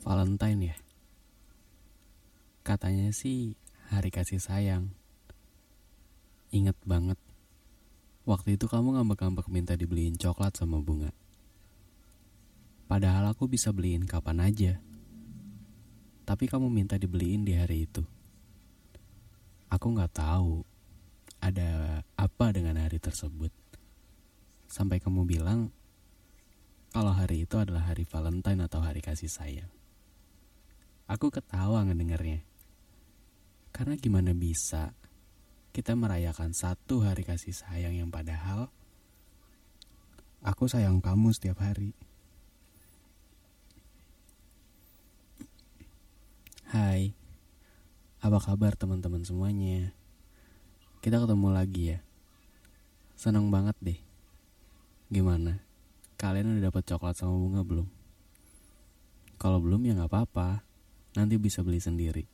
Valentine ya? Katanya sih hari kasih sayang. Ingat banget. Waktu itu kamu ngambek-ngambek minta dibeliin coklat sama bunga. Padahal aku bisa beliin kapan aja tapi kamu minta dibeliin di hari itu. Aku nggak tahu ada apa dengan hari tersebut. Sampai kamu bilang kalau hari itu adalah hari Valentine atau hari kasih sayang. Aku ketawa ngedengarnya. Karena gimana bisa kita merayakan satu hari kasih sayang yang padahal aku sayang kamu setiap hari. Hai, apa kabar teman-teman semuanya? Kita ketemu lagi ya. Senang banget deh. Gimana? Kalian udah dapat coklat sama bunga belum? Kalau belum ya nggak apa-apa. Nanti bisa beli sendiri.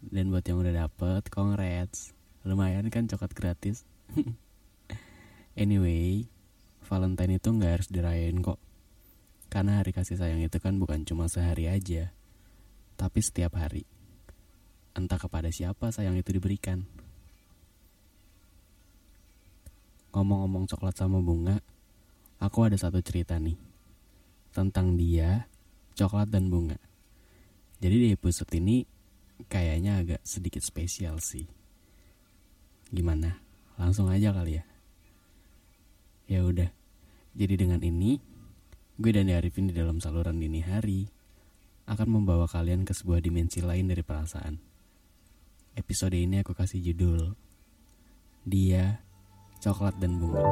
Dan buat yang udah dapet, congrats. Lumayan kan coklat gratis. anyway, Valentine itu nggak harus dirayain kok. Karena hari kasih sayang itu kan bukan cuma sehari aja tapi setiap hari. Entah kepada siapa sayang itu diberikan. Ngomong-ngomong coklat sama bunga, aku ada satu cerita nih. Tentang dia, coklat dan bunga. Jadi di episode ini kayaknya agak sedikit spesial sih. Gimana? Langsung aja kali ya. Ya udah. Jadi dengan ini, gue dan Arifin di dalam saluran dini hari akan membawa kalian ke sebuah dimensi lain dari perasaan. Episode ini aku kasih judul Dia, Coklat dan Bunga.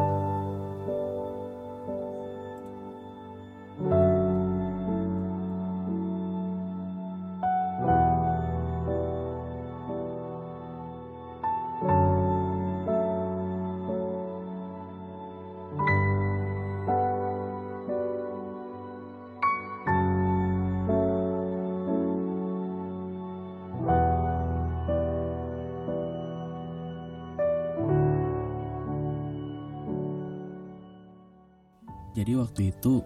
Jadi waktu itu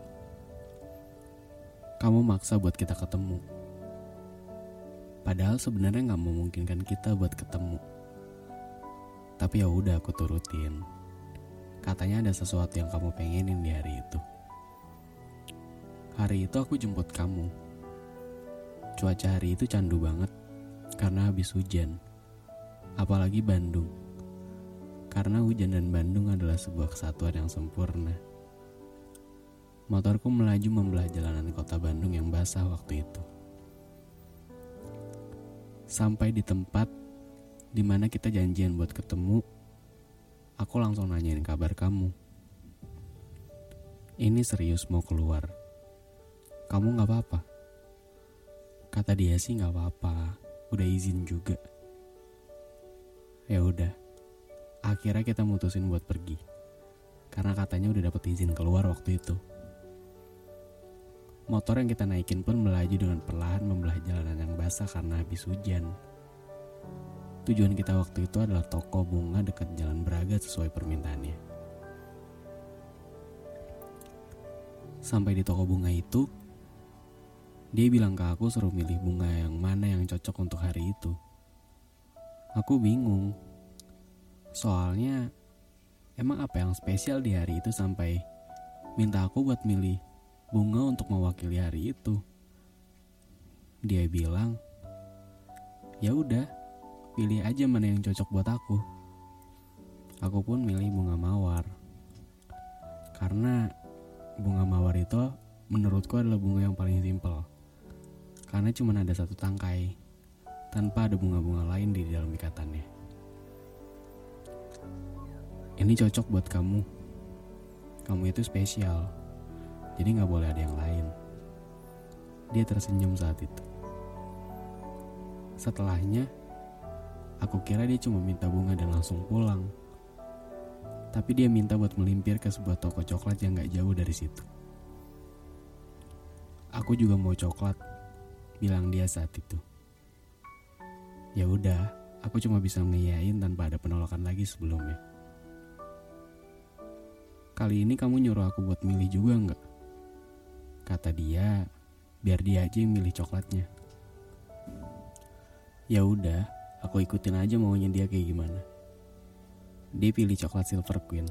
kamu maksa buat kita ketemu. Padahal sebenarnya nggak memungkinkan kita buat ketemu. Tapi ya udah aku turutin. Katanya ada sesuatu yang kamu pengenin di hari itu. Hari itu aku jemput kamu. Cuaca hari itu candu banget karena habis hujan. Apalagi Bandung. Karena hujan dan Bandung adalah sebuah kesatuan yang sempurna. Motorku melaju membelah jalanan kota Bandung yang basah waktu itu. Sampai di tempat di mana kita janjian buat ketemu, aku langsung nanyain kabar kamu. Ini serius mau keluar. Kamu gak apa-apa? Kata dia sih gak apa-apa, udah izin juga. Ya udah, akhirnya kita mutusin buat pergi. Karena katanya udah dapet izin keluar waktu itu. Motor yang kita naikin pun melaju dengan perlahan membelah jalanan yang basah karena habis hujan. Tujuan kita waktu itu adalah toko bunga dekat Jalan Braga sesuai permintaannya. Sampai di toko bunga itu, dia bilang ke aku suruh milih bunga yang mana yang cocok untuk hari itu. Aku bingung. Soalnya emang apa yang spesial di hari itu sampai minta aku buat milih bunga untuk mewakili hari itu. Dia bilang, "Ya udah, pilih aja mana yang cocok buat aku." Aku pun milih bunga mawar. Karena bunga mawar itu menurutku adalah bunga yang paling simpel. Karena cuma ada satu tangkai, tanpa ada bunga-bunga lain di dalam ikatannya. Ini cocok buat kamu. Kamu itu spesial Jadi nggak boleh ada yang lain. Dia tersenyum saat itu. Setelahnya, aku kira dia cuma minta bunga dan langsung pulang. Tapi dia minta buat melimpir ke sebuah toko coklat yang gak jauh dari situ. Aku juga mau coklat, bilang dia saat itu. Ya udah, aku cuma bisa ngiyain tanpa ada penolakan lagi sebelumnya. Kali ini kamu nyuruh aku buat milih juga nggak? Kata dia, biar dia aja yang milih coklatnya. Ya udah, aku ikutin aja maunya dia kayak gimana. Dia pilih coklat Silver Queen,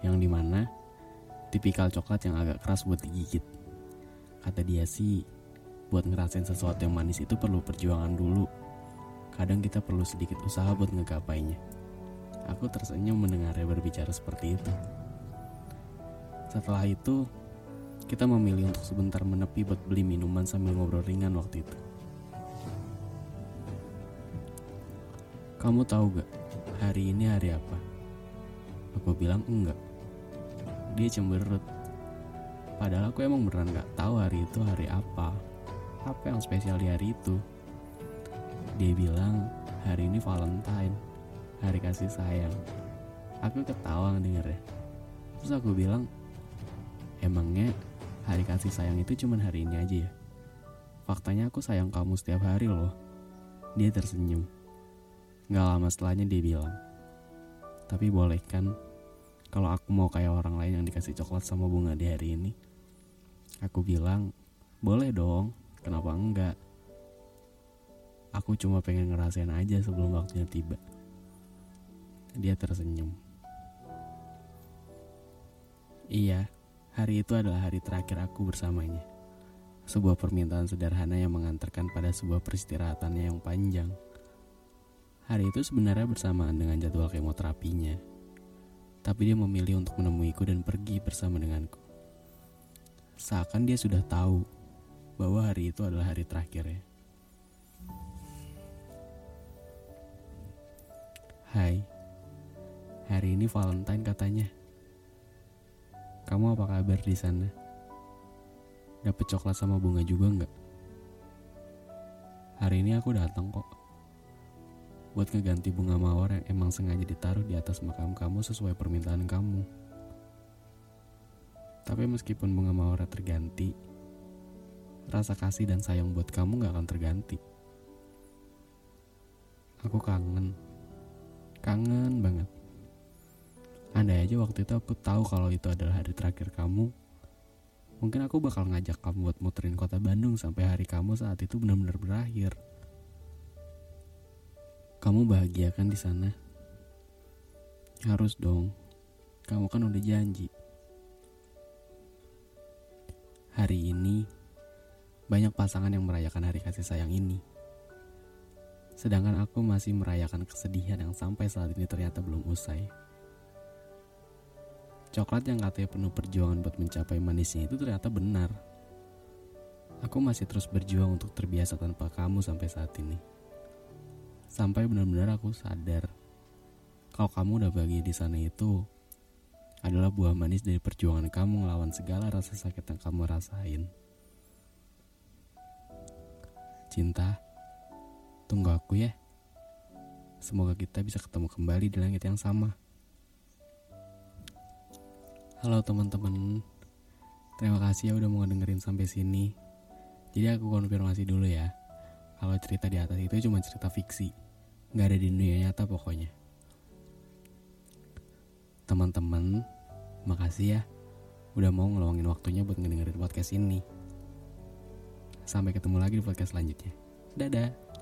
yang di mana tipikal coklat yang agak keras buat digigit. Kata dia sih, buat ngerasain sesuatu yang manis itu perlu perjuangan dulu. Kadang kita perlu sedikit usaha buat ngegapainya. Aku tersenyum mendengarnya berbicara seperti itu. Setelah itu, kita memilih untuk sebentar menepi buat beli minuman sambil ngobrol ringan waktu itu. Kamu tahu gak, hari ini hari apa? Aku bilang enggak. Dia cemberut. Padahal aku emang beneran gak tahu hari itu hari apa. Apa yang spesial di hari itu? Dia bilang hari ini Valentine, hari kasih sayang. Aku ketawa dengernya. Terus aku bilang, emangnya hari kasih sayang itu cuma hari ini aja ya? Faktanya aku sayang kamu setiap hari loh. Dia tersenyum. Gak lama setelahnya dia bilang, tapi boleh kan kalau aku mau kayak orang lain yang dikasih coklat sama bunga di hari ini? Aku bilang, boleh dong, kenapa enggak? Aku cuma pengen ngerasain aja sebelum waktunya tiba. Dia tersenyum. Iya, Hari itu adalah hari terakhir aku bersamanya. Sebuah permintaan sederhana yang mengantarkan pada sebuah peristirahatannya yang panjang. Hari itu sebenarnya bersamaan dengan jadwal kemoterapinya. Tapi dia memilih untuk menemuiku dan pergi bersama denganku. Seakan dia sudah tahu bahwa hari itu adalah hari terakhirnya. Hai, hari ini Valentine katanya. Kamu apa kabar di sana? Dapat coklat sama bunga juga nggak? Hari ini aku datang kok. Buat ngeganti bunga mawar yang emang sengaja ditaruh di atas makam kamu sesuai permintaan kamu. Tapi meskipun bunga mawar terganti, rasa kasih dan sayang buat kamu gak akan terganti. Aku kangen. Kangen banget. Andai aja waktu itu aku tahu kalau itu adalah hari terakhir kamu, mungkin aku bakal ngajak kamu buat muterin kota Bandung sampai hari kamu saat itu benar-benar berakhir. Kamu bahagia kan di sana? Harus dong. Kamu kan udah janji. Hari ini banyak pasangan yang merayakan hari kasih sayang ini. Sedangkan aku masih merayakan kesedihan yang sampai saat ini ternyata belum usai. Coklat yang katanya penuh perjuangan buat mencapai manisnya itu ternyata benar. Aku masih terus berjuang untuk terbiasa tanpa kamu sampai saat ini. Sampai benar-benar aku sadar kalau kamu udah bahagia di sana itu adalah buah manis dari perjuangan kamu ngelawan segala rasa sakit yang kamu rasain. Cinta, tunggu aku ya. Semoga kita bisa ketemu kembali di langit yang sama. Halo teman-teman, terima kasih ya udah mau dengerin sampai sini. Jadi aku konfirmasi dulu ya, kalau cerita di atas itu cuma cerita fiksi, nggak ada di dunia nyata pokoknya. Teman-teman, makasih ya udah mau ngeluangin waktunya buat ngedengerin podcast ini. Sampai ketemu lagi di podcast selanjutnya. Dadah.